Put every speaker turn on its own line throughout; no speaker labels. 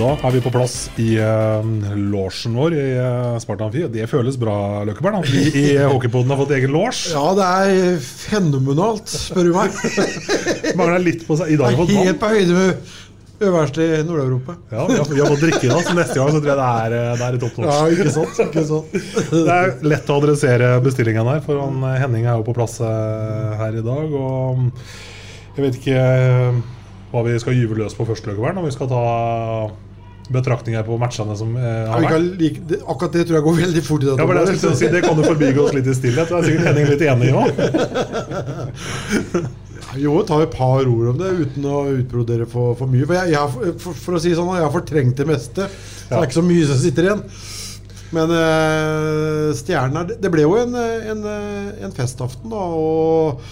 Da er vi på plass i uh, losjen vår i uh, Sparta Amfi. Det føles bra, Løkkeberg. at Vi i Hockeypoden har fått egen losj.
Ja, det er fenomenalt, spør du meg.
Mangler litt på seg. I dag har fått
Helt
vann.
på høyde med øverste i Nord-Europa.
Ja, vi, har, vi har fått drikke da, så neste gang så tror jeg det er, eh, det er i topp
Ja, ikke sant? Ikke sant?
Det er lett å adressere bestillingen her, for han, eh, Henning er jo på plass eh, her i dag. Og mm, jeg vet ikke eh, hva vi skal gyve løs på første løkkevern, om vi skal ta betraktninger på matchene som eh, har vært.
like, det, akkurat det tror jeg går veldig fort. i
Ja, for det, jeg si, det kan jo forbigå oss litt i stillhet. Det er sikkert Henning litt enig i òg.
Jo, ta et par ord om det uten å utbrodere for, for mye. For, jeg, jeg, for, for å si sånn, jeg har fortrengt det meste. Så det er ikke så mye som sitter igjen. Men øh, stjernen er Det ble jo en, eh, en, eh, en festaften, da. Og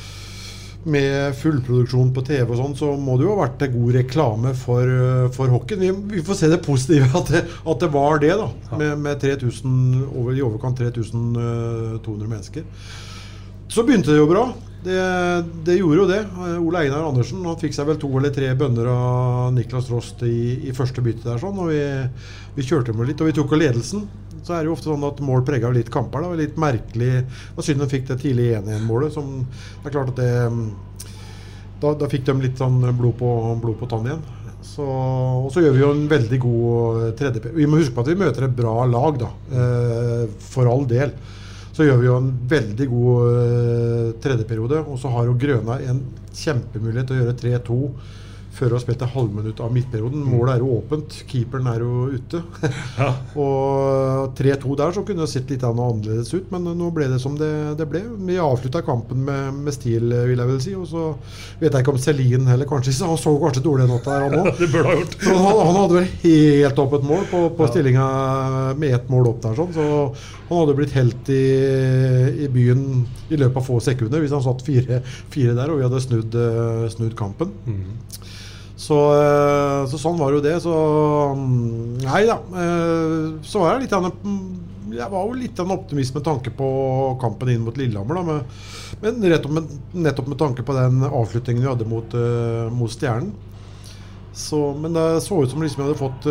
med fullproduksjon på TV og sånn, så må det jo ha vært god reklame for, eh, for hockeyen. Vi, vi får se det positive, at det, at det var det, da. Med, med 3000, over, i overkant 3200 mennesker. Så begynte det jo bra. Det, det gjorde jo det. Eh, Ole Einar Andersen han fikk seg vel to eller tre bønner av Niklas Rost i, i første bytte der. sånn, og vi, vi kjørte med litt, og vi tok jo ledelsen. Så er det jo ofte sånn at mål prega litt kamper. da, Litt merkelig. Det var synd de fikk det tidlig 1-1-målet. som det er klart at det mm, da, da fikk de litt sånn blod på, blod på tann igjen. Så, og så gjør vi jo en veldig god eh, tredje Vi må huske på at vi møter et bra lag, da. Eh, for all del. Så gjør vi jo en veldig god eh, tredjeperiode. Og så har jo Grøna en kjempemulighet til å gjøre 3-2 før å ha spilt et halvminutt av midtperioden. Målet er jo åpent. Keeperen er jo ute. og 3-2 der så kunne det sett litt annerledes ut, men nå ble det som det, det ble. Vi avslutta kampen med, med stil, vil jeg vel si. Og så vet jeg ikke om Celine heller kanskje ikke, Han så kanskje dårlig ut der, han òg. Han, han hadde vel helt opp et mål på, på stillinga med ett mål opp der. sånn, Så han hadde blitt helt i, i byen i løpet av få sekunder hvis han satt fire, fire der og vi hadde snudd, eh, snudd kampen. Så, eh, så sånn var jo det. Så mm, Nei da. eh, Så var jeg litt av en Jeg var jo litt av en optimist med tanke på kampen inn mot Lillehammer. Da, men med, nettopp med tanke på den avslutningen vi hadde mot, eh, mot Stjernen. Så, men det så ut som liksom jeg hadde fått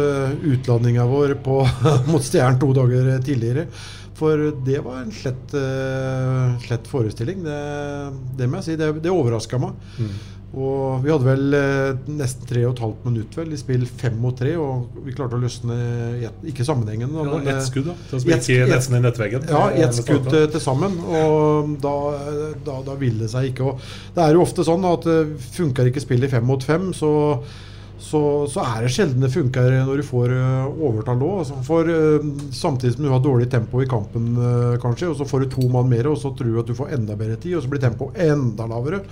utladninga vår på, mot Stjernen to dager tidligere. For det var en slett, slett forestilling. Det, det må jeg si. Det, det overraska meg. Og vi hadde vel eh, nesten tre og et halvt minutt vel, i spill fem mot tre, og vi klarte å løsne et, Ikke sammenhengen. da,
Ja, ett
eh,
skudd, da. Til å
ett-
nesten i nettveggen.
Ja, ett skudd til, sammen. Og da, da, da vil det seg ikke. Og det er jo ofte sånn at eh, funker ikke spillet i fem mot fem, så, så, så er det sjelden det funker når du får overtall òg. Altså, for samtidig som du har dårlig tempo i kampen, kanskje, og så får du to mann mer, og så tror du at du får enda bedre tid, og så blir tempoet enda lavere.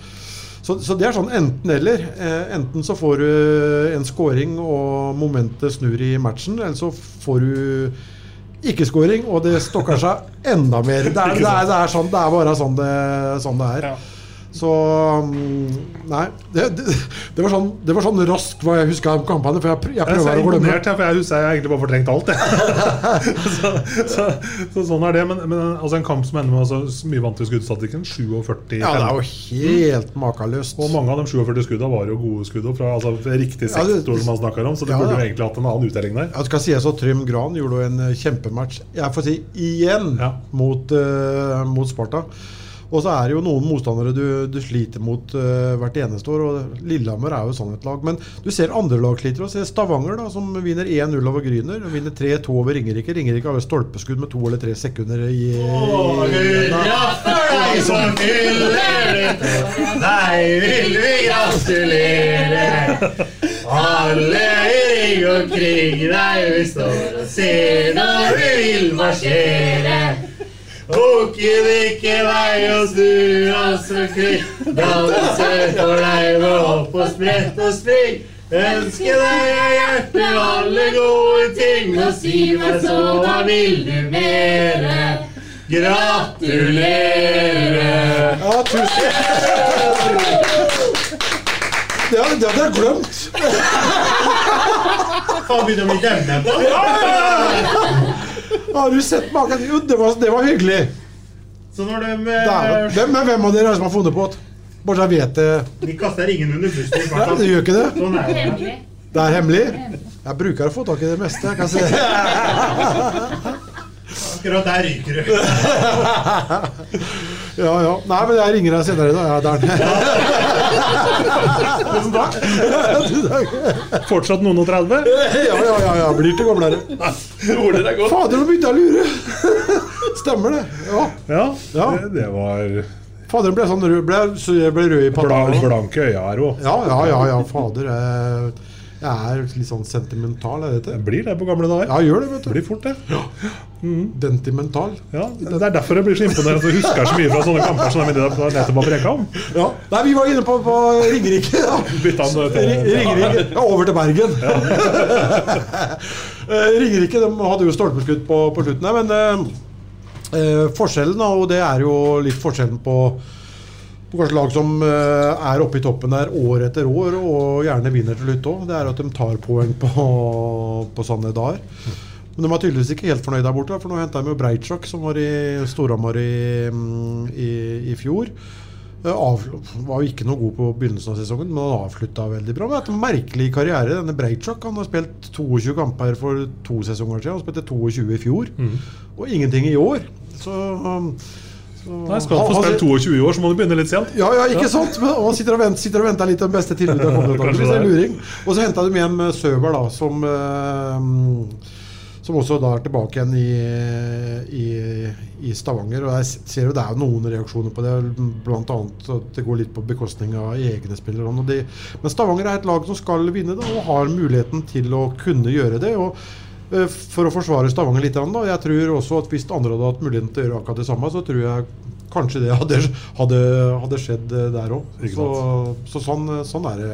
Så, så det er sånn enten-eller. Eh, enten så får du en scoring og momentet snur i matchen, eller så får du ikke scoring, og det stokker seg enda mer. Det er, det er, det er, sånn, det er bare sånn det, sånn det er. Så mm, Nei. Det, det, det, var sånn, det var sånn raskt hva jeg huska om kampene. For jeg, jeg
jeg
Jeg å glemme.
jeg, for jeg husker jeg egentlig bare fortrengt alt. Så, så, så sånn er det. Men, men altså, en kamp som ender med altså, så mye vant til skuddstatistikken. 47
Ja, det er jo helt makeløst.
Og mange av de 47 skuddene var jo gode skudd fra altså, riktig
Ja,
sektor som man snakker om. Så det
Ja,
burde jo egentlig hatt en annen uttelling der.
Jeg skal si så Trym Gran gjorde jo en eh, kjempematch, jeg får si igjen, mot, uh, mot Sparta. Og så er det jo noen motstandere du, du sliter mot uh, hvert eneste år. og Lillehammer er jo sånn et lag. Men du ser andre lag sliter. Og ser Stavanger, da, som vinner 1-0 over Gryner. Og vinner 3-2 over Ringerike. Ringerike har vel stolpeskudd med to eller tre sekunder i
Hurra for deg som fyller! Deg vil vi gratulere! Alle i ring omkring deg vi står og ser når vi vil marsjere. Bukken ikke vei og snu oss omkring. Danse for deg med hopp og sprett og spring. Ønske deg av hjertet alle gode ting, og si meg så, hva vil du mere? Gratulerer!
Ja, tusen Det hadde jeg glemt.
Faen, begynner å bli demme på.
Har du sett maken? Jo, det var, det var hyggelig.
Så når de
Dæven. Hvem, men hvem av dere er som har funnet på det? Bare så jeg vet det.
De kaster ingen under bussen
Ja,
de
det gjør ikke det.
Sånn er det.
Det er hemmelig. Jeg bruker å få tak i det meste. Jeg kan si det.
Akkurat der ryker du.
Ja, ja. Nei, men jeg ringer deg senere i dag. Ja, der.
Tusen takk. Fortsatt noen og 30?
Ja, ja, ja, ja. Blir til gamlere.
Ordet er godt.
Fader, nå begynte jeg å lure. Stemmer det. Ja.
Ja,
Ja.
Det, det var
Fader ble sånn rød, ble, så jeg ble rød i panna.
blanke øyne her òg.
Ja, ja, ja, ja. Fader. Jeg, jeg er litt sånn sentimental, jeg vet det.
Blir det på gamle dager.
Ja, gjør det, vet du.
Blir fort det. Ja.
Dentimental.
Ja, det er derfor jeg blir så imponert du husker så mye fra sånne kamper som de nettopp har preka om.
Ja. Nei, vi var inne på, på Ringerike. Ja.
Bytta til-
Ringerike. Ja, over til Bergen. Ja. Ringerike de hadde jo stolpeskudd på, på slutten her, men eh, eh, forskjellen, og det er jo litt forskjellen på på kanskje lag som eh, er oppe i toppen der år etter år og gjerne vinner til slutt òg, det er at de tar poeng på, på sånne dager. Men de var tydeligvis ikke helt fornøyd der borte, for nå henta de jo Breitschak, som var i Storhamar i, mm, i, i fjor. Eh, Av, var jo ikke noe god på begynnelsen av sesongen, men han avslutta veldig bra. Det er en merkelig karriere. Denne Breitsjok. han har spilt 22 kamper for to sesonger siden. Han spilte 22 i fjor, og ingenting i år. Så, um, så
Nei, skal du få spilt 22 år, så må du begynne litt sent.
ja, ja, ikke sant? Men han sitter og venter, sitter og venter litt på det beste tilbudet. er. Og så henta de hjem Søber, da, som eh, som også da er tilbake igjen i, i, i Stavanger. Og jeg ser jo det er noen reaksjoner på det, bl.a. at det går litt på bekostning av egne spillere. Og det, men Stavanger er et lag som skal vinne det, og har muligheten til å kunne gjøre det. og eh, for å forsvare Stavanger litt, da, jeg tror også at hvis andre hadde hatt muligheten til å gjøre akkurat det samme, så tror jeg kanskje det hadde, hadde, hadde skjedd eh, der òg. Så, så sånn, sånn er det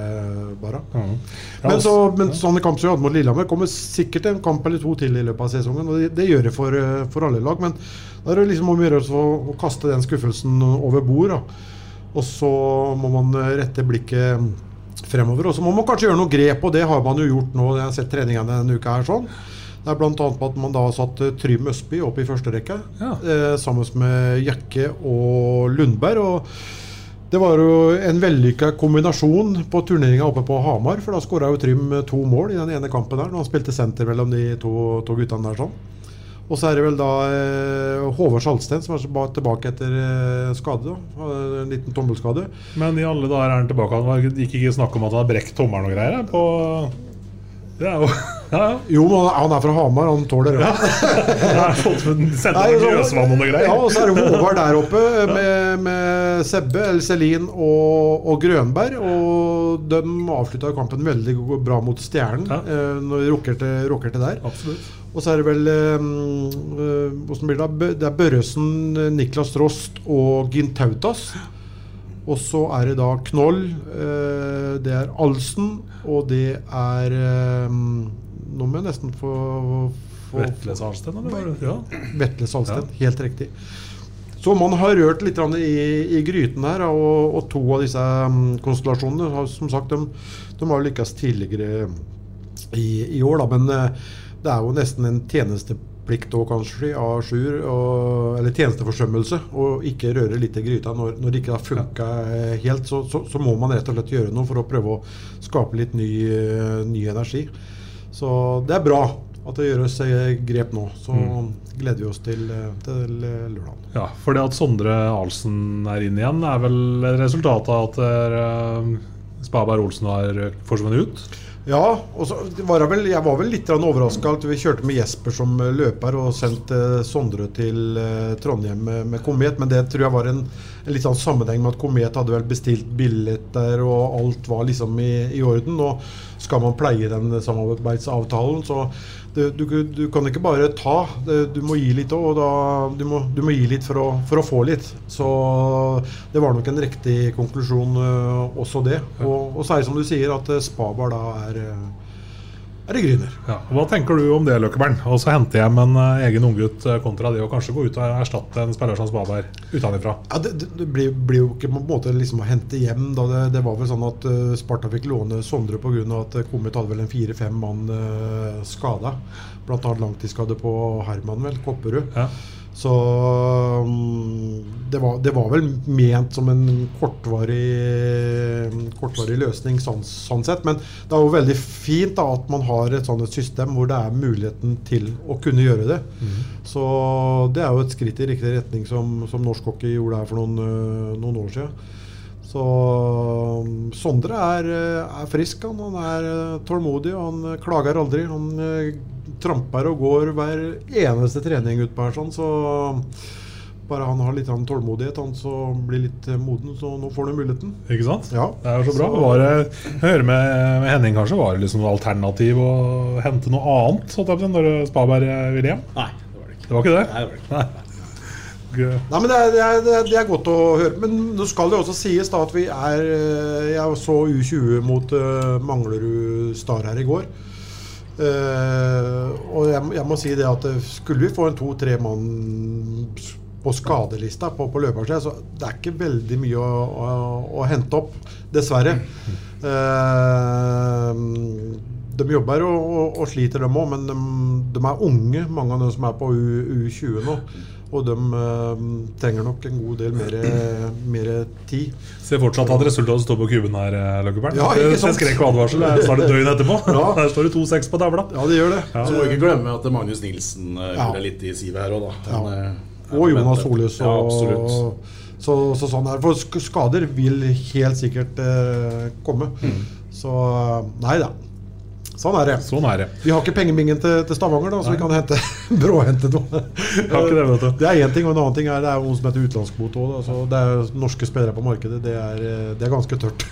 bare.
Ja,
Men,
altså-
så, men sånne kamper som vi hadde mot Lillehammer, kommer sikkert en kamp eller to til i løpet av sesongen. Og det, det gjør det for, eh, for alle lag. Men da er det liksom om å gjøre å, å kaste den skuffelsen over bord. Da. Og så må man eh, rette blikket fremover. Og så må man kanskje gjøre noe grep, og det har man jo gjort nå. Jeg har sett treningene denne uka her sånn. Det er bl.a. at man da har satt eh, Trym Østby opp i første rekke,
Ja.
eh, sammen med Jakke og Lundberg. og det var jo en vellykka kombinasjon på turneringa oppe på Hamar. For da skåra jo Trym to mål i den ene kampen der, når han spilte senter mellom de to, to guttene der. sånn. Og så er det vel da eh, Håvard Salsten som er tilbake etter eh, skade. da. Eh, En liten tommelskade.
Men i alle dager er han tilbake. Han gikk ikke snakk om at han har brekt tommelen og greier? På det er jo Ja, ja.
Jo, han- er fra Hamar, han tåler det.
Ja. har fått sendt
Nei,
noe
så-
og noe greier.
Ja, og så er det Håvard der oppe med, med Sebbe, eller Selin og, og Grønberg. Og de avslutta kampen veldig bra mot Stjernen,
Ja.
eh, når de rockerte, til der.
Absolutt.
Og så er det vel eh, blir det? Det er Børresen, Niklas Rost og Gintautas. Og så er det da Knoll, eh, det er Alsen, og det er eh, Nå må jeg nesten få, få
Vetle Salsten, eller? Ja.
Vetle Salsten. Helt riktig. Så man har rørt litt i, i gryten her, og, og to av disse mm, konstellasjonene har som sagt, de, de har lykkes tidligere i, i år, da, men eh, det er jo nesten en tjenesteplikt òg, kanskje, av jour, og- eller tjenesteforsømmelse, og ikke røre litt i gryta når, når det ikke har funka helt. Så, så, så må man rett og slett gjøre noe for å prøve å skape litt ny, eh, ny energi. Så det er bra at det gjøres eh, grep nå. Så
Mm.
gleder vi oss til, eh, til eh, lørdag.
Ja, for det at Sondre Ahlsen er inn igjen, er vel resultatet av at Spaberg Olsen har forsvunnet ut?
Ja, og så var jeg, vel, jeg var vel litt overraska at vi kjørte med Jesper som løper og sendte eh, Sondre til eh, Trondheim med, med Komet. Men det tror jeg var en, en litt sånn sammenheng med at Komet hadde vel bestilt billetter, og alt var liksom i, i orden. Og skal man pleie den samarbeidsavtalen, så du, du, du kan ikke bare ta, du må gi litt òg. Du, må, du må gi litt for å, for å få litt. Så det var nok en riktig konklusjon, eh, også det. Og, og så er det som du sier, at eh, Spabar da er, eh, er det Gryner.
Ja. Hva tenker du om det, Løkkebern? Og så hente hjem en uh, egen unggutt eh, kontra det å kanskje gå ut og erstatte en spiller som Svaberg utenfra?
Ja, det, det, blir, blir jo ikke på en måte liksom å hente hjem. Da. Det, det var vel sånn at uh, Sparta fikk låne Sondre pga. at uh, hadde vel en fire-fem mann uh, skada. Bl.a. langtidsskade på Herman, vel, Kopperud. Så mm, det, var, det var vel ment som en kortvarig, kortvarig løsning sånn, sånn sett. Men det er jo veldig fint da, at man har et sånt system hvor det er muligheten til å kunne gjøre det. Så det er jo et skritt i riktig retning som, som norsk hockey gjorde her for noen, øh, noen år siden. Så um, Sondre er, øh, er frisk, han. Han er øh, tålmodig, og han klager aldri. Han tramper og går hver eneste trening utpå her, sånn, så bare han har litt sånn tålmodighet, han så blir litt øh, moden, så nå får du muligheten.
Ikke sant?
Ja.
Det er jo så bra. Var det, jeg hører med, med Henning kanskje, var det liksom noe alternativ å hente noe annet på å si, når Spaberg ville hjem?
Nei, det var det ikke.
Det var ikke det?
Nei, det var det ikke.
Nei.
Nei, men det er, det, er, det, er, er godt å høre. Men nå skal det også sies da at vi er eh, Jeg så U20 mot uh, Manglerud Star her i går. Eh, og jeg, jeg må si det at eh, skulle vi få en to-tre mann på skadelista på, på løpersida, så det er ikke veldig mye å, å, å hente opp, dessverre. Uh, de jobber og, og, og sliter, dem òg, men de, de er unge, mange av dem som er på U, U20 nå. Og de eh, trenger nok en god del mer, mer tid.
Ser fortsatt at resultatet står på kuben her, Løkkeberg.
Ja, ikke sant?
Det er skrekk og advarsel. Det snart et døgn etterpå. Der står det 2-6 på tavla.
Ja, det gjør det.
Ja.
Så må vi ikke glemme at Magnus Nilsen uh,
Ja.
gjorde litt i sivet her òg, da. Han, eh,
Og Jonas. Solhus.
Ja, absolutt.
så, så sånn er. For skader vil helt sikkert eh, komme.
Mm.
Så nei da. Sånn er det.
Sånn er det.
Vi har ikke pengebingen til, til Stavanger, da, så vi kan hente bråhente noe.
Det, vet du.
Det er én ting, og en annen ting er det er noe som heter utenlandskvote òg. Så det er norske spillere på markedet. Det er, eh, det er ganske tørt.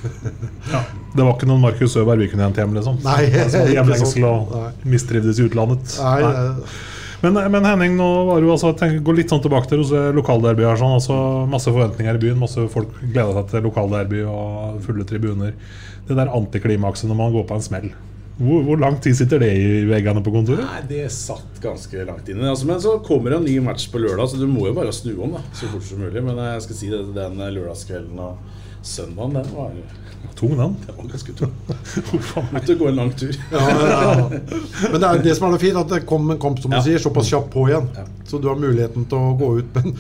Ja. Det var ikke noen Markus Øberg vi kunne hente hjem, liksom?
Nei, altså,
Hjemlengsel og
Nei.
mistrivdes i utlandet.
Nei,
Nei. Men, men Henning, nå var jo altså, tenk, gå litt sånn tilbake til hos eh, lokalderby. her, Sånn, altså, masse forventninger i byen. Masse folk gleda seg til lokalderby og fulle tribuner. Det der antiklimakset når man går på en smell. Hvor, hvor lang tid sitter det i veggene på kontoret?
Nei, det satt ganske langt inne. Altså, men så kommer det en ny match på lørdag, så du må jo bare snu om da, så fort som mulig. Men jeg skal si det, den lørdagskvelden og søndagen, den var,
Tung, den.
den var ganske tung. Måtte gå en lang tur.
Ja, ja, ja. Men det er det som er noe fint, at det kom, kom som du
Ja.
sier, såpass kjapt på igjen. Så du har muligheten til å gå ut. Men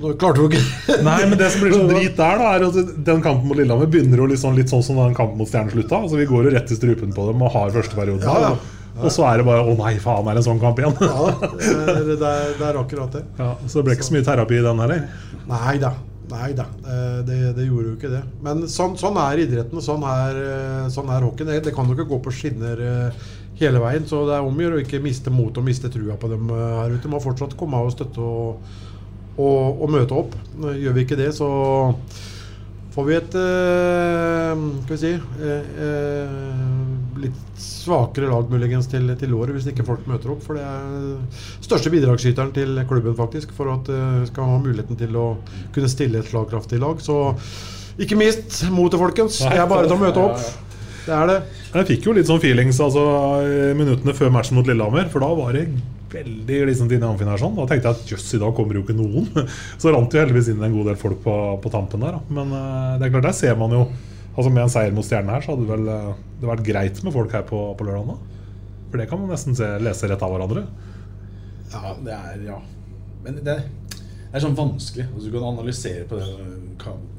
nå klarte du ikke
Nei, men det som blir så drit der, da, er at den kampen mot Lillehammer begynner jo liksom litt sånn som den kampen mot Stjernen slutta. Altså, vi går jo rett i strupen på dem og har første perioden.
Ja, ja.
Og så er det bare 'å nei, faen, er det en sånn kamp igjen'?
Ja, det er, det er, det er akkurat det.
Ja, så det ble ikke så mye terapi i den heller.
Nei da. Nei da. Eh, Det, det gjorde jo ikke det. Men sånn, sånn er idretten, og sånn er, eh, sånn er hockeyen. Det, kan jo ikke gå på skinner eh, hele veien. Så det er om å gjøre å ikke miste motet og miste trua på dem her ute. Må fortsatt komme av og støtte og, og, og møte opp. Gjør vi ikke det, så får vi et eh, Skal vi si eh, eh, litt svakere lag muligens til, til året hvis ikke folk møter opp. For det er største bidragsyteren til klubben faktisk for at vi skal ha muligheten til å kunne stille et slagkraftig lag. Så ikke mist motet, folkens. Det er bare til å møte opp. Det er det.
Jeg fikk jo litt sånn feelings altså, minuttene før matchen mot Lillehammer, for da var det veldig liksom, til sånn Da tenkte jeg at jøss, i dag kommer jo ikke noen. Så rant jo heldigvis inn en god del folk på, på tampen der. Da. Men eh, det er klart, der ser man jo Altså Med en seier mot Stjernen her, så hadde det vel eh, det vært greit med folk her på, på lørdag? For det kan man nesten se, lese rett av hverandre.
Ja, det er Ja. Men det, det er sånn vanskelig. Altså, du kan analysere på det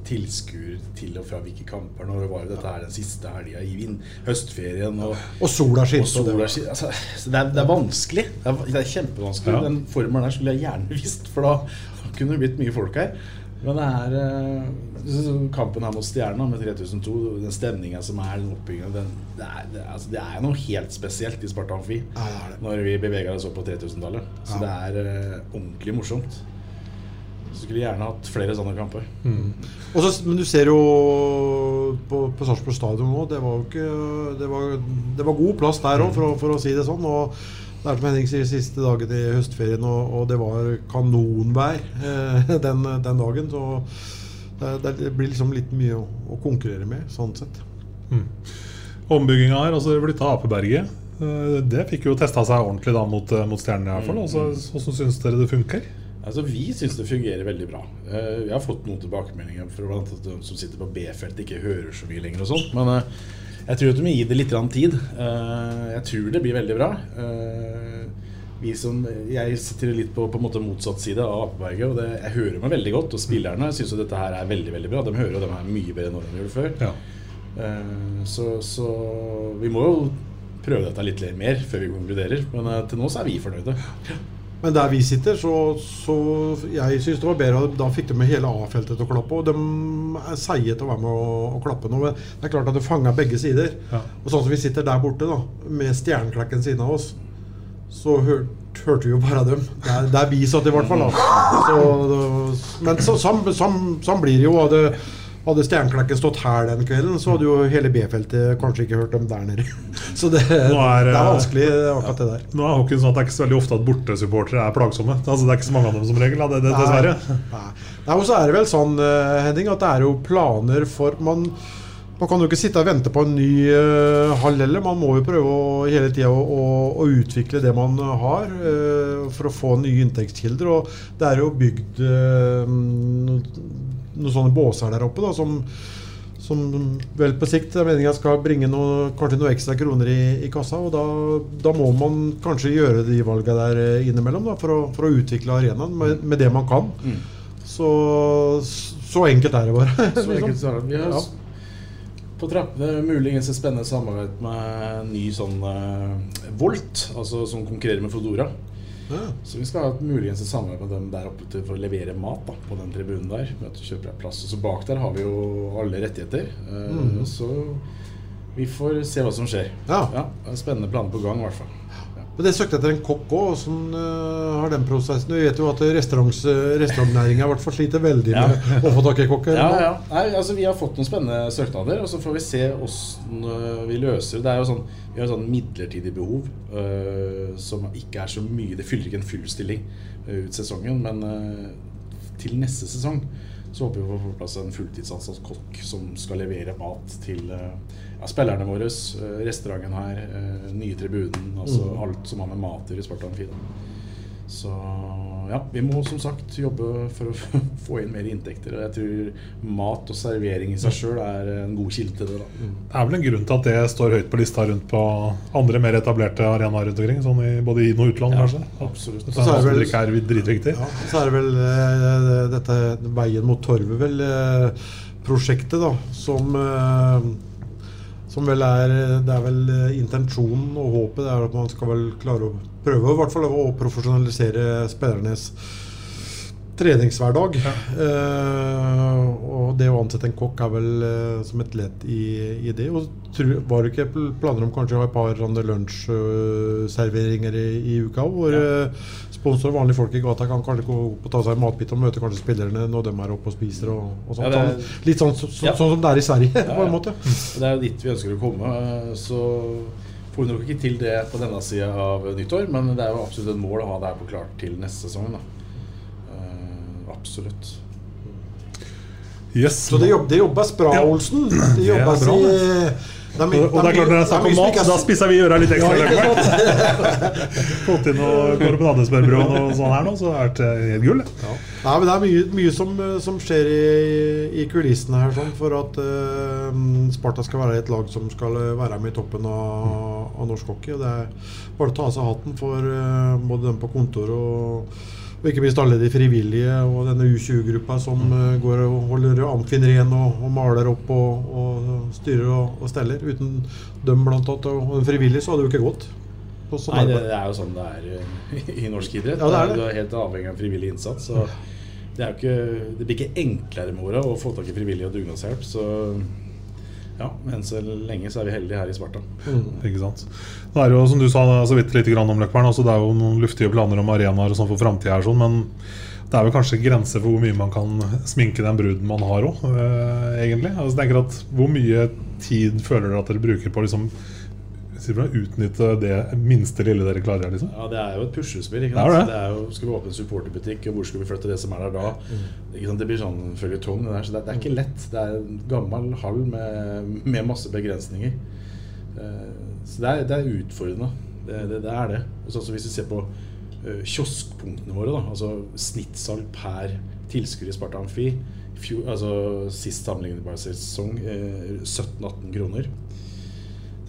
tilskuer til og fra hvilke kamper. Når var det dette her den siste helga i vind, høstferien? Og,
Og sola det-
Altså, det, er, det er vanskelig. Det er, det er kjempevanskelig.
Ja.
Den formelen der skulle jeg gjerne visst, for da, kunne det blitt mye folk her. Men det er eh, kampen her mot Stjerna med 3002, den stemninga som er, den oppbygginga det, det, altså, det er noe helt spesielt i Sparta Amfi
Ja,
når vi beveger oss opp på 3000-tallet. Så det er eh, ordentlig morsomt. Så skulle gjerne hatt flere sånne kamper.
Mm. Også, men du ser jo på, på Sarpsborg stadion nå, det var jo ikke Det var, det var god plass der òg, for, å- for å si det sånn. Og det er som Henning sier, siste dagen i høstferien, og, og det var kanonvær eh, den, den dagen. Så det, det blir liksom litt mye å, å konkurrere med, sånn sett.
Ombygginga her, altså flytta Apeberget. Eh, Det fikk jo testa seg ordentlig da mot, eh, mot Stjernen i hvert fall. Altså, Hvordan syns dere det funker?
Altså, Vi syns det fungerer veldig bra. Eh, Vi har fått noen tilbakemeldinger fra blant annet de som sitter på B-feltet, ikke hører så mye lenger og sånt. Men eh, jeg tror at du må gi det litt tid. Eh, Jeg tror det blir veldig bra. Eh, Vi som, jeg sitter litt på, på en måte motsatt side av Apeberget, og det, jeg hører meg veldig godt. Og spillerne syns jo dette her er veldig veldig bra. De hører jo de er mye bedre enn de gjorde før.
Ja.
Eh, Så, så vi må jo prøve dette litt mer før vi konkluderer. Men eh, til nå så er vi fornøyde.
Men der vi sitter, så, så jeg syns det var bedre da fikk de med hele A-feltet til å klappe. Og de er seige til å være med å, å klappe nå. Men det er klart at det fanger begge sider.
Ja.
Og sånn som vi sitter der borte, da, med stjerneklekken siden av oss, så hør, hørte vi jo bare dem. Der, der vi satt, i hvert fall. da så, Men så, sånn, så, så, blir det jo. Hadde, hadde Stjerneklekken stått her den kvelden, så hadde jo hele B-feltet kanskje ikke hørt dem der nede. Så det,
er,
det er
eh,
vanskelig, akkurat det der.
Nå er hockeyen sånn at det er ikke så veldig ofte at bortesupportere er plagsomme. Altså, det er ikke så mange av dem som regel, det, det, dessverre.
Nei. Nei, og så er det vel sånn, eh, Henning, at det er jo planer for man, man kan jo ikke sitte og vente på en ny uh, hall heller. Man må jo prøve å, hele tida å, å, å utvikle det man har, uh, for å få nye inntektskilder. Og det er jo bygd eh, noen, sånne båser der oppe da, som, som vel på sikt er meninga skal bringe noe, kanskje noen ekstra kroner i, i kassa. Og da, da må man kanskje gjøre de valga der eh, innimellom da, for, å, for å utvikle arenaen med, med det man kan. Så, så enkelt er det bare.
Så
liksom.
enkelt er det. Vi har på trappene muligens et spennende samarbeid med en ny sånn uh, Volt, altså som konkurrerer med Fodora.
Ja.
Så vi skal ha muligens et samarbeid med dem der oppe til, for å levere mat da, på den tribunen der. Med at du kjøper deg plass. Og så bak der har vi jo alle rettigheter. Eh,
Mhm.
Så vi får se hva som skjer.
Ja.
er spennende planer på gang, i hvert fall.
Men det søkte etter en kokk òg. Hvordan uh, har den prosessen? Vi vet jo at restaurants, restaurantnæringa i hvert fall sliter veldig
Ja.
med å få tak i kokker.
Ja, ja. Nei, altså, vi har fått noen spennende søknader, og så får vi se åssen uh, vi løser det. Er jo sånn, Vi har sånn midlertidig behov uh, som ikke er så mye Det fyller ikke en full stilling ut sesongen, men til neste sesong så håper vi å få på plass en fulltidsansatt kokk som skal levere mat til ja, spillerne våre, øh, restauranten her, øh, nye tribunen, altså
Mm.
alt som har med mat i Spartan Amfi. Så ja, vi må som sagt jobbe for å få inn mer inntekter. Og jeg tror mat og servering i seg sjøl er en god kilde til det. da.
Det er vel en grunn til at det står høyt på lista rundt på andre mer etablerte arenaer rundt omkring. Sånn i både inn- og utland,
Ja,
kanskje.
absolutt.
Dette
Så er det vel-
er dritviktig.
Ja, så er det vel eh, dette Veien mot torvet, vel, eh, prosjektet, da, som eh, som vel er Det er vel eh, intensjonen og håpet er at man skal vel klare å prøve i hvert fall å profesjonalisere spillernes treningshverdag. Eh, og det å ansette en kokk er vel eh, som et ledd i, i det. Og tru, var det ikke planer om kanskje å ha et par lunsjserveringer i, i uka? Hvor eh, sponsorer vanlige folk i gata kan kanskje gå opp og ta seg en matbit og møte kanskje spillerne når de er oppe og spiser og, og sånt.
Ja, er-
Sånn- Litt sånn, så, så,
Ja.
sånn som det er i Sverige,
Ja,
på en måte.
Det er jo dit vi ønsker å komme. Så får vi nok ikke til det på denne sida av nyttår, men det er jo absolutt et mål å ha det her på klart til neste sesong. da. Eh, absolutt.
Yes.
Så det, jobb, det jobbes bra,
Ja.
Olsen. Det
Det er bra,
i,
Og, og det er klart når det er snakk om mat, da spisser vi øra litt ekstra.
Ja.
Fått inn noe korbonadersmørbrød og noe sånt her nå, så er det helt gull. det.
Nei, men Det er mye, mye som, som skjer i, i kulissene her sånn, for at uh, Sparta skal være et lag som skal være med i toppen av, av norsk hockey. og Det er bare å ta av seg hatten for uh, både dem på kontor og, og ikke minst alle de frivillige og denne U20-gruppa som eh, går og holder Amfin ren og, og maler opp og, og styrer og, og steller. Uten dem blant annet og den frivillige så hadde det jo ikke gått. Sånn
Nei, det,
det.
det er jo sånn det er eh, i norsk idrett.
Ja, det er det.
Du er helt avhengig av frivillig innsats. Så det, er jo ikke, det blir ikke enklere med åra å få tak i frivillig og dugnadshjelp. Så ja, men så lenge så er vi heldige her i Sparta.
Ikke sant? Det er jo, som du sa så vidt litt grann om Løkberg, altså det er jo noen luftige planer om arenaer og sånn for framtida, sånn, men det er vel kanskje grenser for hvor mye man kan sminke den bruden man har òg, egentlig. Altså, jeg tenker at Hvor mye tid føler dere at dere bruker på å liksom, sier du, utnytte det minste lille dere klarer? Liksom?
Ja, Det er jo et puslespill. ikke
Det er det.
Det er jo, skal vi åpne en supporterbutikk, og hvor skal vi flytte det som er der da? Ikke sant? Det blir sånn føljetong. det der, Så det, det er ikke lett. Det er en gammel hall med, med masse begrensninger. Eh, Så det er, det er utfordrende. Det, det, det er det. Og Hvis vi ser på eh, kioskpunktene våre, da, altså snittsalg per tilskuer i Sparta Amfi fjor, altså Sist sammenlignet sesong eh, 17-18 kroner.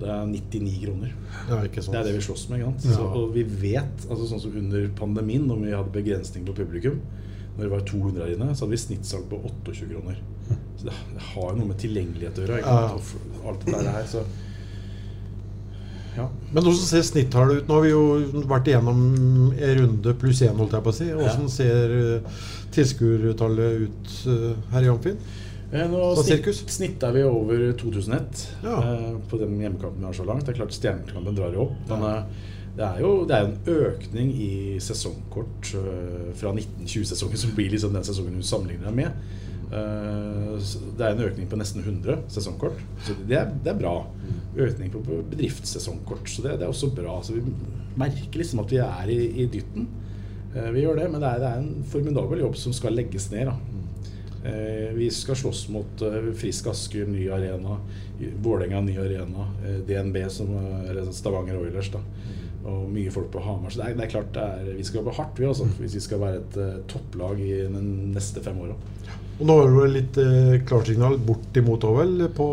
Det er 99 kroner.
Ja, ikke sant.
Det er det vi slåss med. Så, og vi vet, altså sånn som under pandemien, når vi hadde begrensning på publikum Når det var 200 her inne, så hadde vi snittsalg på 28 kroner. Så det, det har noe med tilgjengelighet å gjøre.
Ja.
alt det der her, så ja.
Men hvordan ser snittallet ut? Nå har vi jo vært igjennom en runde pluss én, holdt jeg på å si. Hvordan ser uh, tilskuertallet ut eh, her i Amfin?
Eh, Nå snitt, snitta vi over 2001
Ja.
eh, på den hjemmekampen vi har så langt. Det er klart Stjernekampen drar jo opp. Men eh, det er jo det er en økning i sesongkort eh, fra 1920-sesongen, som blir liksom den sesongen du sammenligner deg med. Eh, det er en økning på nesten 100 sesongkort. Så det er, det er bra. Økning på bedriftssesongkort. Så det, det er også bra. Så vi merker liksom at vi er i, i dytten. Vi gjør det, men det er, det er en formidabel jobb som skal legges ned. da vi skal slåss mot eh, Frisk Asker, ny arena. Vålerenga, ny arena. Eh, DNB, som, eh, eller Stavanger Oilers. da Og mye folk på Hamar. Så det er, det er klart det er, vi skal jobbe hardt vi også, hvis vi skal være et uh, topplag i de neste fem åra.
Og nå har du vel litt uh, klarsignal bort imot òg, vel? På,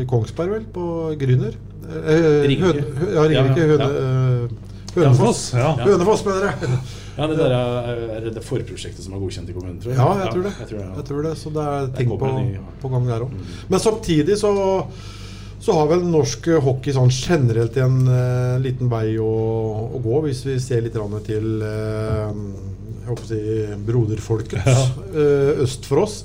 I Kongsberg, vel? På Grüner? Eh,
Ringerike.
Høne- ja, Ringerike.
Ja, ja,
Høne,
ja.
eh, Hønefoss.
Ja.
Hønefoss, mener jeg.
Ja, det der er, er det forprosjektet som er godkjent i kommunen, tror jeg.
Ja, jeg tror det.
Jeg tror det, ja.
Jeg tror det så det er ting på, på gang der òg. Men samtidig så, så har vel norsk hockey sånn generelt en uh, liten vei å, å gå, hvis vi ser litt til uh, jeg håper å si broderfolket eh, øst for oss.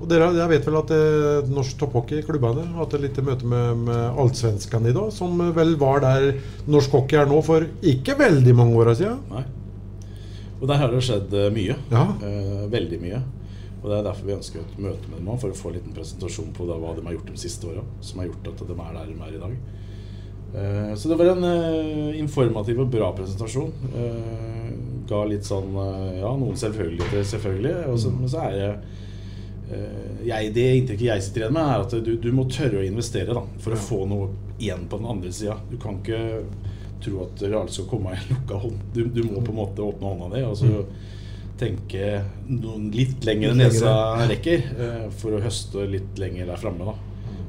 Og dere, jeg vet vel at eh, norsk topphockey-klubbene har hatt et lite møte med, med allsvenskene i dag, som vel var der norsk hockey er nå for ikke veldig mange åra siden.
Nei. Og der har det skjedd eh, mye.
Ja.
Eh, veldig mye. Og Det er derfor vi ønsker et møte med dem også, for å få en liten presentasjon på hva de har gjort de siste åra. Som har gjort at de er der de er i dag. Eh, så det var en informativ og bra presentasjon. Eh, ga litt sånn Ja, noen selvfølgeligheter, selvfølgelig. Og så, men så er det jeg, Det inntrykket jeg sitter igjen med, er at du, du må tørre å investere da, for å få noe igjen på den andre sida. Du kan ikke tro at alt skal komme i lukka hånd. Du, du må på en måte åpne hånda di og så tenke noen litt lenger enn nesa rekker eh, for å høste litt lenger der framme.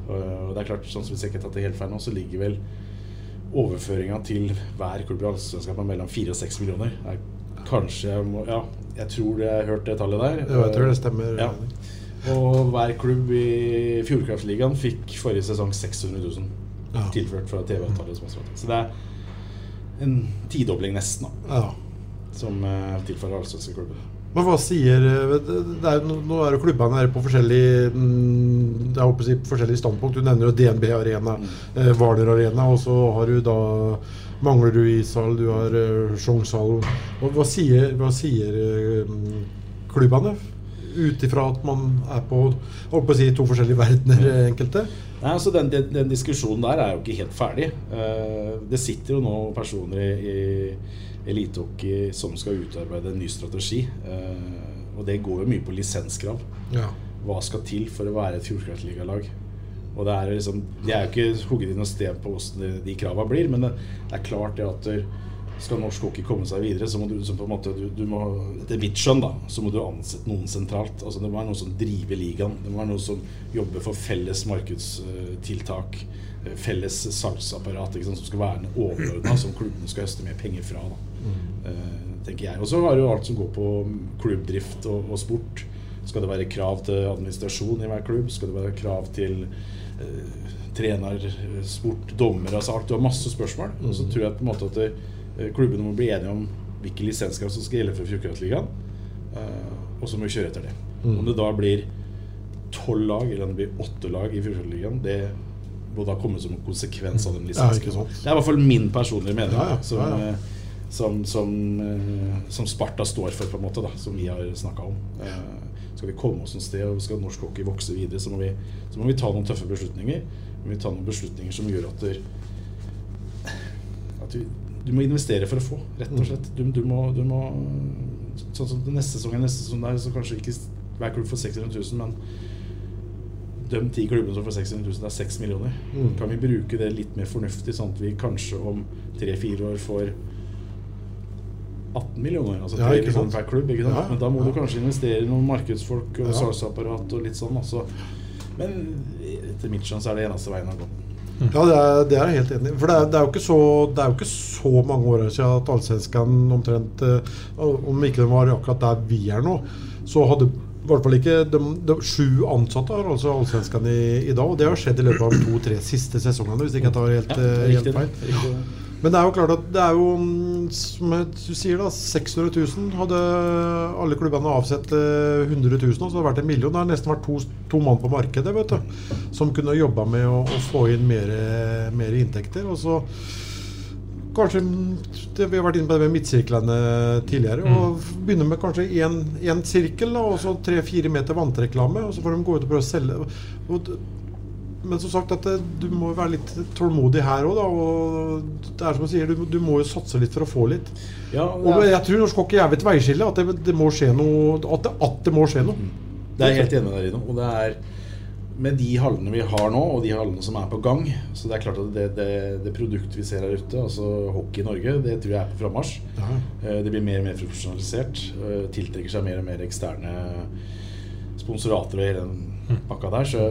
det er klart, sånn som Hvis jeg ikke har tatt det helt feil nå, så ligger vel overføringa til hver klubb i Allsvenskan mellom 4 og 6 millioner. Er kanskje Ja, jeg tror jeg har hørt det tallet der.
Ja, jeg tror det stemmer.
Ja. Og hver klubb i Fjordkraftligaen fikk forrige sesong 600 000
Ja.
tilført fra TV-avtalen. Så det er en tidobling nesten, da.
Ja.
Som uh, tilfaller allsvenske klubben.
Men hva sier eh, det er, Nå er jo klubbene her på forskjellig mm, Jeg håper å si på forskjellige standpunkt. Du nevner jo DNB Arena, eh, Hvaler Arena, og så har du da mangler du ishall, du har eh, Sjongshallen. Hva, hva sier, hva sier eh, klubbene? Ut ifra at man er på, på si, to forskjellige verdener, enkelte?
Nei, altså den, den, den diskusjonen der er jo ikke helt ferdig. Eh, det sitter jo nå personer i, i elitehockey som skal utarbeide en ny strategi. Eh, og det går jo mye på lisenskrav.
Ja.
Hva skal til for å være et fjordkraftligalag? Og det er liksom, De er jo ikke hugget inn noe sted på hvordan de, de kravene blir, men det, det er klart det at skal norsk hockey komme seg videre, så må du, så på en måte, du, du må, etter mitt skjønn da, så må du ansette noen sentralt. Altså Det må være noen som driver ligaen. Det må være noen som jobber for felles markedstiltak. eh, Felles salgsapparat ikke sant, som skal være overordna, som klubbene skal høste mer penger fra. Da. mm. tenker jeg. Og så har du alt som går på klubbdrift og, og sport. Skal det være krav til administrasjon i hver klubb? Skal det være krav til eh, trener, sport, dommer altså alt. Du har masse spørsmål. Og så tror jeg på en måte at det, eh, klubbene må bli enige om hvilke lisenskrav som skal gjelde for Fjordkraftligaen. Eh, og så må vi kjøre etter det.
Mm.
Om det da blir tolv lag, eller om det blir åtte lag i Fjordkraftligaen, det må da komme som en konsekvens av den
ikke
lisenskraven. det er i hvert fall min personlige mening.
Ja, ja,
Som,
ja,
eh, Som, som, eh, som Sparta står for, på en måte, da, som vi har snakka om. Eh, skal vi komme oss et sted og skal norsk hockey vokse videre, så må, vi, så må vi ta noen tøffe beslutninger. Men Vi må ta noen beslutninger som gjør at, at vi, du må investere for å få, rett og slett. Du, du, må, du må Sånn som neste sesong er neste sesong der, så kanskje ikke hver klubb får 600 000, men de ti klubbene som får 600 000, det er 6 millioner.
Mm.
Kan vi bruke det litt mer fornuftig, sånn at vi kanskje om tre-fire år får 18 millioner? Altså
Ja,
3
ikke sant.
millioner per klubb. Ikke sant?
Ja,
Men da må
ja.
du kanskje investere i noen markedsfolk og
Ja.
salgsapparat og litt sånn. Altså. Men etter mitt skjønn så er det eneste veien å gå.
Ja, det er, det er jeg helt enig i. For det er, det, er så, det er jo ikke så mange år siden at Allsvenskan omtrent eh, Om ikke den var akkurat der vi er nå, så hadde i hvert fall ikke de, de sju ansatte har altså Allsvenskan i, i dag. Og det har skjedd i løpet av to-tre siste sesongene, hvis ikke jeg tar helt,
Ja,
eh, helt feil. Men det er jo klart at det er jo, mm, som du sier, da 600 000 hadde alle klubbene avsett eh, 100 000, og så hadde det vært en million. Det har nesten vært to, to mann på markedet vet du, som kunne jobba med å, å få inn mer, mer inntekter. Og så kanskje mm, det, Vi har vært inne på det med midtsirklene tidligere. og Begynner med kanskje én sirkel, da, og så tre-fire meter vannreklame. Og så får de gå ut og prøve å selge. Og, men som sagt, at det, du må være litt tålmodig her òg. Og det er som jeg sier, du, du må jo satse litt for å få litt.
Ja,
Og jeg tror norsk hockey er ved et veiskille. At det, det må skje noe At det, at det må skje noe.
Det er jeg helt enig med deg i. Og det er med de hallene vi har nå, og de hallene som er på gang Så det er klart at det, det, det produktet vi ser her ute, altså hockey i Norge, det tror jeg er på frammarsj.
Ja.
Eh, Det blir mer og mer profesjonalisert. eh, Tiltrekker seg mer og mer eksterne sponsorater og hele den pakka der. Så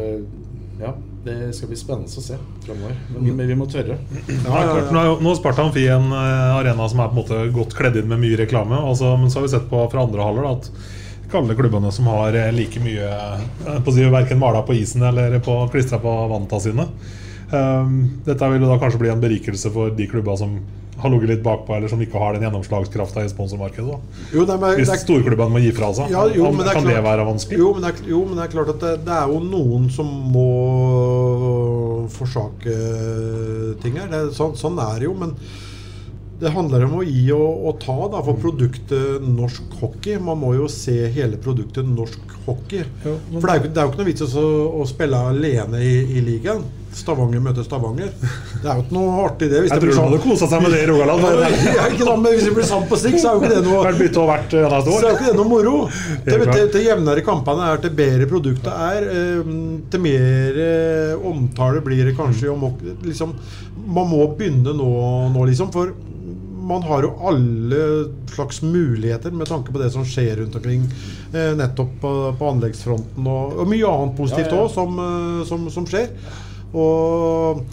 ja, det skal bli spennende å se framover. Men, men vi må tørre.
Ja, ja, Nå er han Amfi en eh, arena som er på en måte godt kledd inn med mye reklame. Altså, men så har vi sett på fra andre haller at ikke alle klubbene som har eh, like mye eh, på si, Verken mala på isen eller på klistra på vanta sine. Um, dette vil da kanskje bli en berikelse for de klubba som har ligget litt bakpå, eller som ikke har den gjennomslagskrafta i sponsormarkedet.
Jo, det er-
Hvis storklubbene må gi fra seg,
Ja, jo, men det
kan
klart-
det være vanskelig?
Jo, men det er, jo, men det er klart at det, det er jo noen som må forsake ting her. Det, sånn, sånn er det jo. Men det handler om å gi og, og ta da, for produktet norsk hockey. Man må jo se hele produktet norsk hockey. For det er, det er jo ikke noe vits å, å spille alene i, i ligaen. Stavanger møter Stavanger. Det er jo ikke noe artig, det.
Jeg tror
sånn-
du hadde kosa seg med det i Rogaland.
Ja, ikke sant, men hvis det blir sant på stikk, så er jo ikke det noe
bytte og
så er jo ikke det noe moro. Til, til, til jevnere kampene er, til bedre produktet er, eh, til mer eh, omtale blir det kanskje. Om, liksom, man må begynne nå, nå, liksom. For man har jo alle slags muligheter med tanke på det som skjer rundt omkring. Eh, nettopp på, på anleggsfronten og, og mye annet positivt
Ja, ja.
som, eh, som, som skjer. Og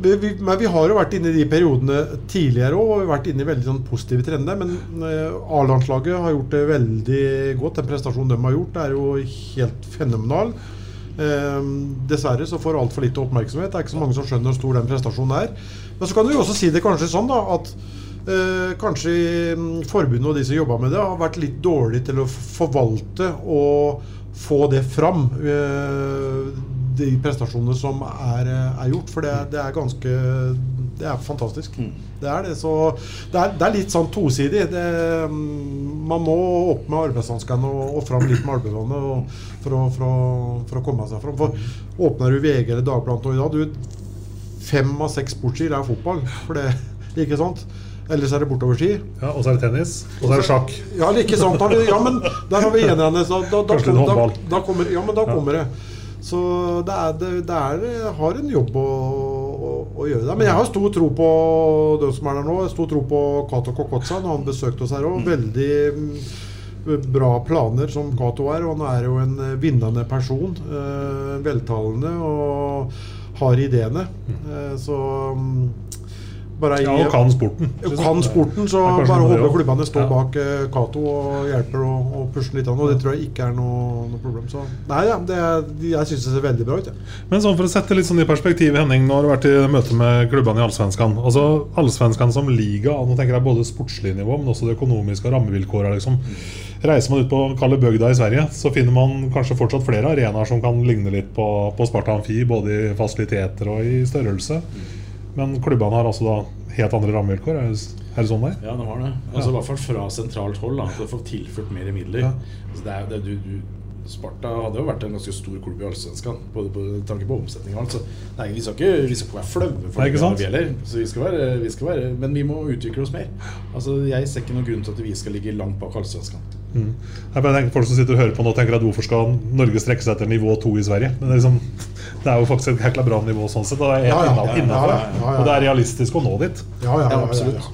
vi, vi, men vi har jo vært inne i de periodene tidligere òg, og vi har vært inne i veldig sånn positive trender. Men eh, A-landslaget har gjort det veldig godt. Den prestasjonen de har gjort, er jo helt fenomenal. Eh, dessverre så får altfor lite oppmerksomhet. Det er ikke så mange som skjønner hvor stor den prestasjonen er. Men så kan du jo også si det kanskje sånn da at eh, kanskje mm, forbundet og de som jobba med det, har vært litt dårlige til å forvalte og få det fram. eh, de prestasjonene som er, eh, er gjort. For det, det er ganske Det er fantastisk. Det er det. Så det er, det er litt sånn tosidig. Det, mm, man må opp med arbeidshanskene og, og fram litt med albuene for, for, for å komme seg fram. For åpner du VG eller Dagbladet i dag du, Fem av seks sportsskier er fotball. For det, ikke sant? Ellers er det bortoverski.
Ja, og så er det tennis. Og så er det sjakk.
Ja, ikke sant? Vi- Ja, men der har vi enerne. Da, da, da, da, da kommer, ja, men da kommer det. Så det er, det, det er har en jobb å, å, å gjøre der. Men jeg har stor tro på de som er der nå. Stor tro på Cato Kokotsa når han besøkte oss her òg. Veldig mm, bra planer som Cato er. Og han er jo en vinnende person. Eh, veltalende og har ideene. Eh, så mm, bare
Ja, og kan sporten.
Kan sporten, så bare håper klubbene står
Ja.
bak eh, Cato og hjelper og, og pusher litt. an, Og det tror jeg ikke er noe, noe problem. Så nei, ja, det, jeg syns det ser veldig bra ut. Ja.
Men sånn for å sette litt sånn i perspektiv, Henning, nå har du vært i møte med klubbene i Allsvenskan. Altså, Allsvenskan som liga, nå tenker jeg både sportslig nivå, men også det økonomiske og rammevilkåret. Liksom. Reiser man ut på Kalle Bøgda i Sverige, så finner man kanskje fortsatt flere arenaer som kan ligne litt på, på Sparta Amfi, både i fasiliteter og i størrelse. Men klubbene har altså da helt andre rammevilkår. Er det, sånn det?
Ja, de har det. Altså, I hvert fall fra sentralt hold. da At de får tilført mer midler.
Ja.
Altså, det er, det du, du, Sparta hadde jo vært en ganske stor klubb i Allsvenskan, både på tanke på omsetning og alt. Så nei, vi, skal ikke, vi skal ikke være flaue for det vi heller. Så vi skal, være, vi skal være Men vi må utvikle oss mer. Altså, Jeg ser ikke noen grunn til at vi skal ligge langt bak Allsvenskan.
Mm. Jeg tenker Folk som sitter og hører på nå, tenker at hvorfor skal Norge strekke seg etter nivå to i Sverige? Men det er, liksom, det er jo faktisk et jækla bra nivå sånn sett. Og det er helt
Ja, ja,
innenfor,
ja.
Og det er realistisk å nå dit.
Ja, ja,
absolutt.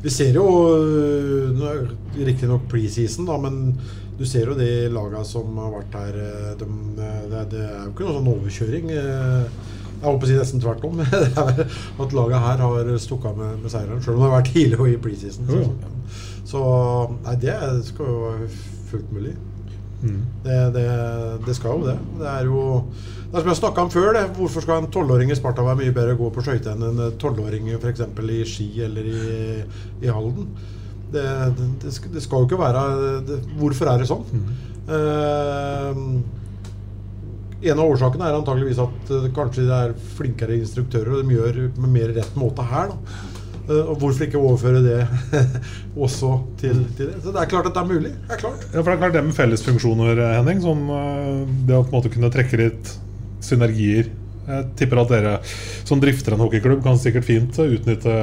Vi ser jo øh, Riktignok preseason, da, men du ser jo de lagene som har vært her øh, de, øh, det, det er jo ikke noe sånn overkjøring. Jeg håper å si nesten tvert om. At laget her har stukket av med, med seieren, sjøl om det har vært tidlig i preseason. Så, nei, det skal jo være fullt mulig.
Mm.
Det, det, det skal jo det. Det er jo det er som jeg snakka om før. det Hvorfor skal en tolvåring i Sparta være mye bedre å gå på skøyter enn en tolvåring f.eks. i Ski eller i, i Halden? Det, det, det, skal, jo ikke være Hvorfor er det sånn? Eh, en av årsakene er antageligvis at eh, kanskje det er flinkere instruktører, og de gjør med mer rett måte her. da og hvorfor ikke overføre det også til, til det? Så det er klart at det er mulig. Det er klart.
Ja, for det er klart det med fellesfunksjoner, Henning. Sånn, øh, det å på en måte kunne trekke litt synergier. Jeg tipper at dere som drifter en hockeyklubb, kan sikkert fint utnytte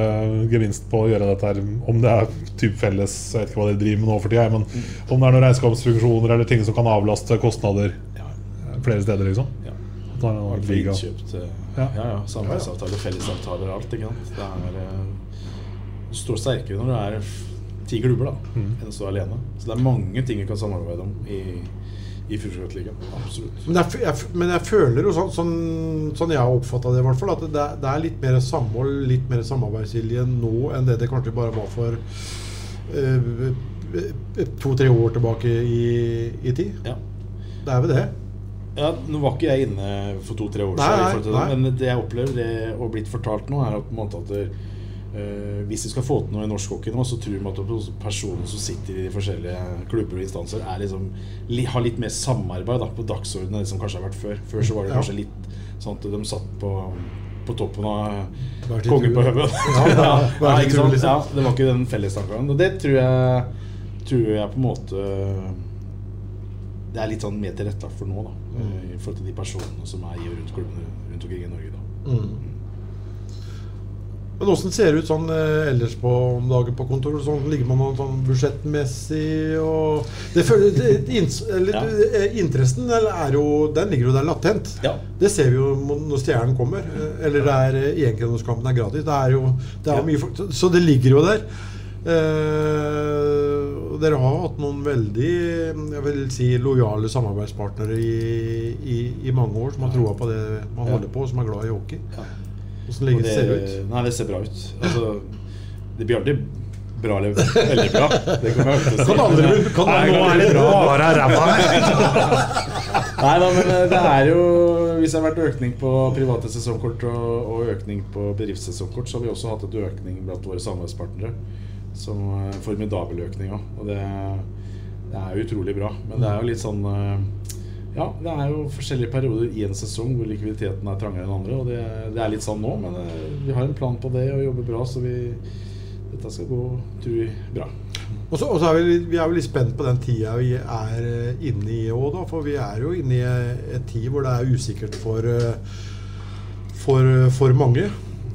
gevinst på å gjøre dette her. Om det er typ felles Jeg vet ikke hva dere driver med nå for tida, men om det er noen regnskapsfunksjoner eller ting som kan avlaste kostnader
Ja.
flere steder, liksom.
Ja.
Det er liga.
innkjøpt eh,
Ja.
Ja, ja. Samarbeidsavtaler, fellesavtaler, alt. Ikke sant? Det er eh, Du står sterkere når du er ti klubber da
Mm.
enn å stå alene. Så det er mange ting vi kan samarbeide om i, i Furuset-ligaen. Absolutt.
Men jeg, jeg, men jeg føler jo sånn, sånn, sånn jeg har oppfatta det, i hvert fall, at det, det er litt mer samhold, litt mer samarbeidsvilje nå enn det det kanskje bare var for uh, to-tre år tilbake i, i tid.
Ja.
Det er vel det.
Ja, Nå var ikke jeg inne for to-tre år siden,
nei, nei.
men det jeg opplever det, og blitt fortalt nå, er at, på en måte at eh, hvis vi skal få til noe i norsk hockey nå, så tror vi at personene som sitter i de forskjellige klubber og instanser, er liksom, li, har litt mer samarbeid da, på dagsordenen enn det som kanskje har vært før. Før så var det
Ja.
kanskje litt sånn at de satt på, på toppen av kongen på høvet.
Ja, ja, liksom.
ja, det var ikke den fellestankegangen. Og det tror jeg, tror jeg på en måte det er litt sånn mer tilrettelagt for nå, da. Mm. I forhold til de personene som er i og rundt klubbene rundt omkring i Norge. da
Mm. Men åssen ser det ut sånn eh, ellers på om dagen på kontoret? Sånn, ligger man sånn budsjettmessig og det føler, det, inns, eller,
Ja.
eh, Interessen eller er jo, den ligger jo der latent.
Ja.
Det ser vi jo når stjernen kommer. eh, Eller er eh, enkronerskampen er gratis. Det er jo det er
Ja.
mye så- Så det ligger jo der. Eh, dere har hatt noen veldig jeg vil si, lojale samarbeidspartnere i, i, i mange år som har troa på det man holder på, og som er glad i hockey. Hvordan ligger det, ser det ut?
Nei, det ser bra ut. Altså, det blir alltid bra eller veldig bra. Det kommer jeg til å si.
Kan aldri bli- kan
Nei,
Nå er det bare ræva.
Nei da, men eh, det er jo Hvis det har vært økning på private sesongkort og, og økning på bedriftssesongkort, så har vi også hatt et økning blant våre samarbeidspartnere. Som eh, formidabel økning òg. Og det, det er utrolig bra. Men det er jo litt sånn eh, Ja, det er jo forskjellige perioder i en sesong hvor likviditeten er trangere enn andre. Og det, det er litt sånn nå, men eh, vi har en plan på det og jobber bra, så vi, dette skal gå, tror vi, bra.
Og så, er vi, vi er jo litt spent på den tida vi er eh, inne i òg, da. For vi er jo inne i en tid hvor det er usikkert for, eh, for, for mange.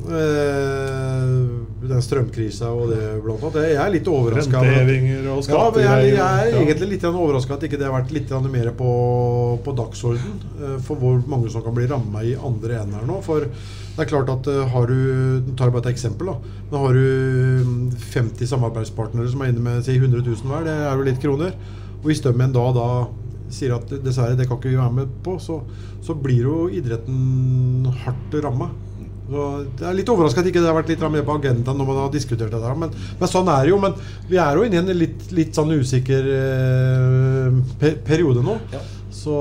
Eh, den strømkrisa og det blant annet. Jeg er litt overraska.
Rentehevinger og
Ja, jeg, jeg er egentlig litt overraska at ikke det har vært litt mer på, på dagsorden. eh, For hvor mange som kan bli ramma i andre enden her nå. For det er klart at eh, har du tar bare et eksempel da Men har du mm, 50 samarbeidspartnere som er inne med si 100 000 hver, det er jo litt kroner. Og hvis de en dag da sier at dessverre, det kan ikke vi være med på, så, så blir jo idretten hardt ramma. Så Det er litt overraska at ikke det har vært litt mer på agendaen når man har diskutert det der. Men, men sånn er det jo. Men vi er jo inne i en litt, litt sånn usikker eh, pe periode nå. Så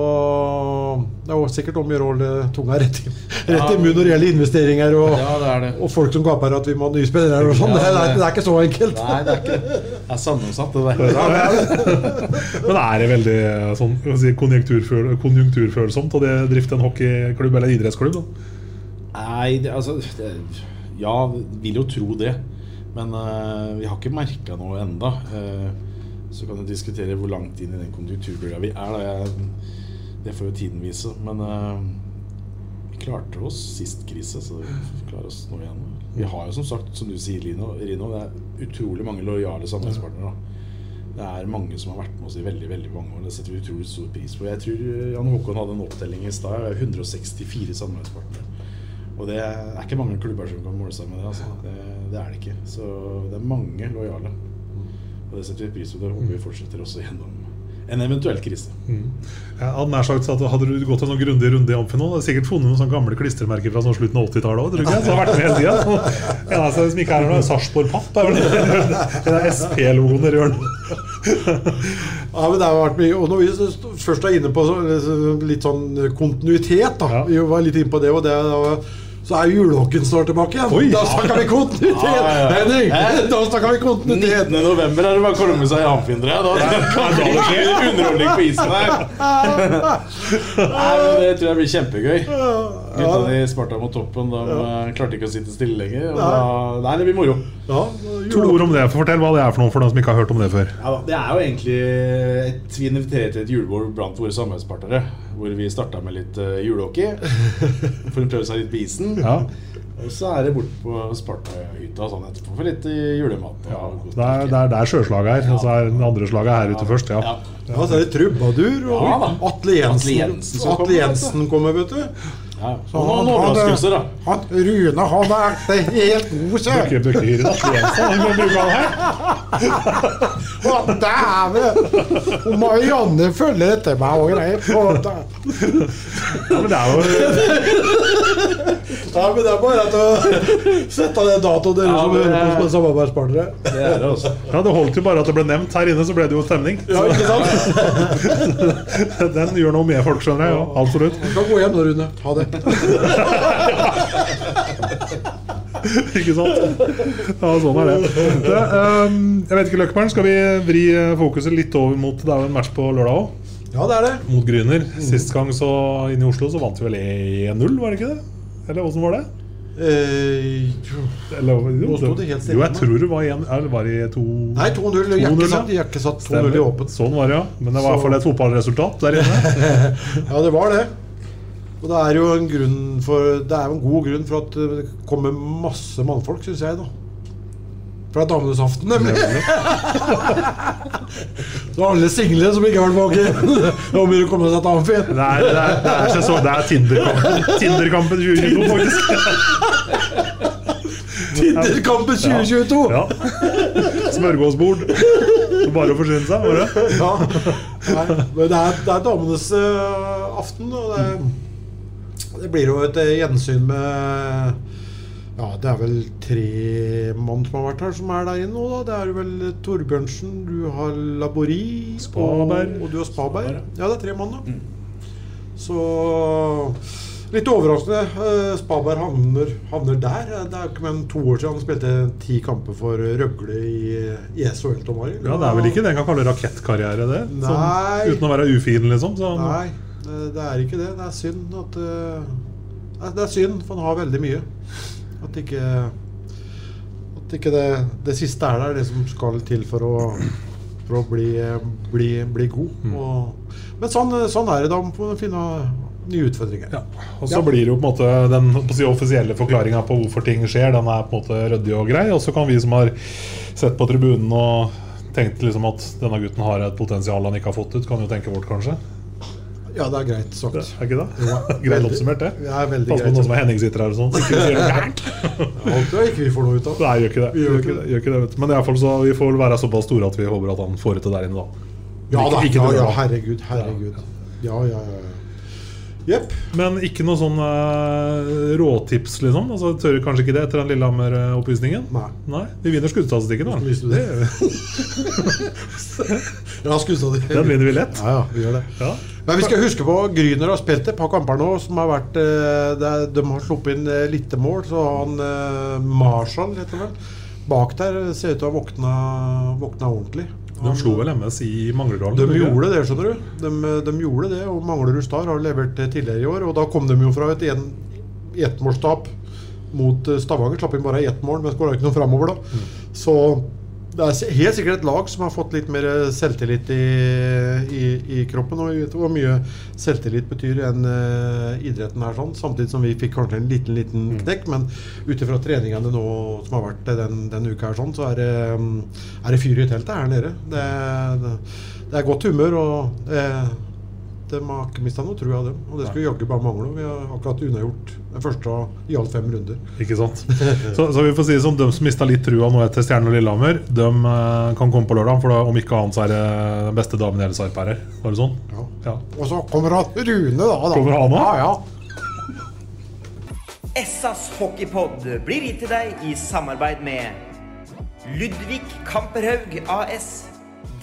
det er jo sikkert om å gjøre å holde tunga rett i, rett i munnen når det gjelder investeringer og,
Ja, det det.
og folk som gaper at vi må ha nye spillere og sånn.
Ja,
det, er-
det-
det er ikke så enkelt.
Nei, det er ikke Det er sammensatt, det der.
Men er det veldig sånn, hva si, konjunkturføl konjunkturfølsomt å det drifte en hockeyklubb eller en idrettsklubb? Da?
Nei, det, altså det, Ja, vil jo tro det. Men uh, vi har ikke merka noe enda uh, så kan du diskutere hvor langt inn i den konjunkturbølga vi er. Jeg, det får jo tiden vise. Men uh, vi klarte oss sist krise, så vi klarer oss nå igjen. Vi har jo som sagt, som du sier, Lino, Rino, det er utrolig mange lojale samarbeidspartnere. Det er mange som har vært med oss i veldig veldig mange år. Det setter vi utrolig stor pris på. Jeg tror Jan Håkon hadde en opptelling i stad. 164 samarbeidspartnere. Og det er ikke mange klubber som kan måle seg med det. Altså. Det, det er det ikke. Så det er mange lojale. Og det setter vi pris på. Det håper vi fortsetter også gjennom en eventuell krise.
Jeg hadde nær sagt at Hadde du gått en sånn grundig runde i Amfi hadde du sikkert funnet noen sånne gamle klistremerker fra sånn slutten av 80-tallet òg. Som har vært med hele tida. Eneste som ikke er her nå, er Sarpsborg Papp. er vel det. er SP-logoen nedi hjørnet.
Ja, men det har vært mye Og når vi st- først er inne på litt sånn kontinuitet, da Vi var litt inne på det, og det så er julehockeyen snart tilbake igjen.
Oi.
Da snakker vi kontinuitet!
Ja, ja, ja.
Henning!
Hæ?
Da snakker vi kontinuitet!
19. november er det bare å komme seg i Amfin, tror jeg. Da kan det bli underholdning på isen her. Nei, men Det tror jeg blir kjempegøy. Gutta i Sparta mot toppen De eh, klarte ikke å sitte stille lenger. Og da, nei, det blir moro.
To ord om det. Fortell hva det er for noe for dem som ikke har hørt om det før.
Ja, det er jo egentlig et, Vi inviterer til et julebord blant våre samarbeidspartnere. Hvor vi starta med litt uh, julehockey. For å prøve seg litt på isen.
Ja.
Og så er det bort på Sparta-hytta sånn etterpå for litt eh, julemat. Ja,
Det er, det er der sjøslaget er. Og så er den andre slaget her ute først. Ja.
Ja, så er det Trubadur og
Ja.
Atle Jensen.
Atle Jensen
Atle
kommer,
Jensen kommer, vet du.
Ja. Og noen overraskelser, da.
Han, Rune han er ekte helt god!
Bøkke, bøkkehyren Atle Jensen, han kan bruke han her.
Dæven! Og Marianne følger etter meg og greier.
Ja, men det er jo
Ja, men det er bare å sette ned datoen dere
Ja,
som
men-
hører på som samarbeidspartnere.
Det er det, også.
Ja, Det holdt jo bare at det ble nevnt her inne, så ble det jo stemning.
Ja, ikke sant?
Den gjør noe med folk, skjønner jeg. Ja, absolutt.
Du kan gå hjem nå, Rune. Ha det.
Ikke sant? Ja, sånn er det. det um, jeg vet ikke, Løkkeberg, skal vi vri fokuset litt over mot Det er jo en match på lørdag òg.
Ja, det er det.
Mot Gryner. Sist gang så inne i Oslo så vant vi vel 1-0, var det ikke det? Eller åssen var det?
Eh,
Eller, jo,
det helt
jo, jeg tror det var 1 Eller var det 2
Nei, 2-0. Jeg har ikke satt, jeg har ikke satt 2-0 i åpent.
Sånn var det, ja. Men det var i hvert fall et fotballresultat der inne.
Ja, det var det. Og det er jo en grunn for Det er en god grunn for at det kommer masse mannfolk, syns jeg, da. Fra Damenes aften, nemlig. Så alle single som ikke har vært på Nå begynner å komme seg til Amfi.
Det er, det er, det er, det er Tinder-kampen Tinder-kampen 2022, faktisk.
Tinderkampen 2022!
Ja. Smørgåsbord. Bare å forsyne seg, bare.
Ja. Nei, men det er, det er damenes uh, aften, og det, det blir jo et eh, gjensyn med Ja, det er vel tre mann som har vært her, som er der inne nå. da. Det er vel Torbjørnsen, du har Labori
Spaberg.
Og, og du har Spaberg. Ja, det er tre mann, da. Så Litt overraskende. eh, Spaberg havner, havner der. Det er ikke mer enn to år siden han spilte ti kamper for Røgle i, i SHL.
Ja, Det er vel ikke det en kan kalle rakettkarriere, det? Sånn, uten å være ufin, liksom. Så.
Nei, det det er ikke det. Det er synd at eh, Det er synd, for han har veldig mye. At ikke At ikke det, det siste er der, det som skal til for å, for å bli, bli, bli god.
Mm.
Og, men sånn, sånn er det. Da må man finne nye utfordringer.
Og så blir det jo på en måte den på si, offisielle forklaringa på hvorfor ting skjer, den er på en måte ryddig og grei. Og så kan vi som har sett på tribunen og tenkt liksom at denne gutten har et potensial han ikke har fått ut, kan jo tenke vårt, kanskje.
Ja, det er greit sagt.
Det, er ikke det?
Ja,
greit oppsummert, det.
Ja,
Pass på
greit
noen som er Henning sitter her og sånn. så Ikke sier noe gærent.
Alt er ikke vi får noe ut av
Nei, gjør ikke det.
Vi
Gjør ikke det, gjør ikke det. Men i hvert fall så vi får være såpass store at vi håper at han får det til der inne, da.
Ja da. Ja, ja, herregud. Herregud. Ja, ja, ja. Jepp.
Men ikke noe sånn uh, råtips, liksom? Altså, Tør kanskje ikke det etter den Lillehammer-oppvisningen?
Nei.
Nei. Vi vinner skuddstatistikken, da.
Du det? Ja, skuddstatistikken.
Den vinner vi lett.
Ja, ja, vi gjør det.
Ja.
Men vi skal huske på Gryner har spilt et par kamper nå som har vært eh, der De har sluppet inn eh, lite mål, så han uh, Marshall heter det vel. Bak der ser ut til å ha våkna ordentlig.
De slo vel MS i Mangledalen?
De
gjorde
det, skjønner du. De, de gjorde det, og Manglerud Star har levert tidligere i år. Og da kom de jo fra et ettmålstap mot eh, Stavanger. Slapp inn bare ett mål, men skåra ikke noe framover, da.
Mm.
Så det er helt sikkert et lag som har fått litt mer selvtillit i, i, i kroppen. Og vi vet hvor mye selvtillit betyr enn uh, idretten her, sånn. Samtidig som vi fikk kanskje en liten liten
Mm.
knekk. Men ut ifra treningene nå som har vært den, denne uka, her, sånn, så er det, mm, er det fyr i teltet her nede. Det, det, det er godt humør. og det, de har ikke mista noe trua, dem. Og det skulle jaggu bare mangle. Vi har akkurat unnagjort den første av i alt fem runder.
Ikke sant? Så, så vi får si det som de som mista litt trua nå etter Stjernen og Lillehammer, de eh, kan komme på lørdag. For da, om ikke annet så er det den beste damen i hele Sarp her. Var det sånn?
Ja.
Ja.
Og så kommer han Rune, da. da.
Kommer han òg?
Ja, ja.
Essas hockeypod blir gitt til deg i samarbeid med Ludvig Kamperhaug AS.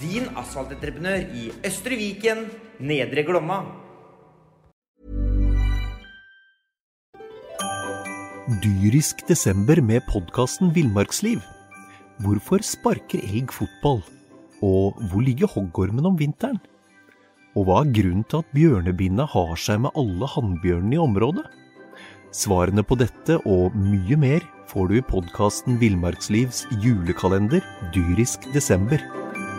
Din asfaltentreprenør i Østre Viken, Nedre Glomma.
Dyrisk desember med podkasten Villmarksliv. Hvorfor sparker elg fotball? Og hvor ligger hoggormen om vinteren? Og hva er grunnen til at bjørnebinna har seg med alle hannbjørnene i området? Svarene på dette og mye mer får du i podkasten Villmarkslivs julekalender Dyrisk desember,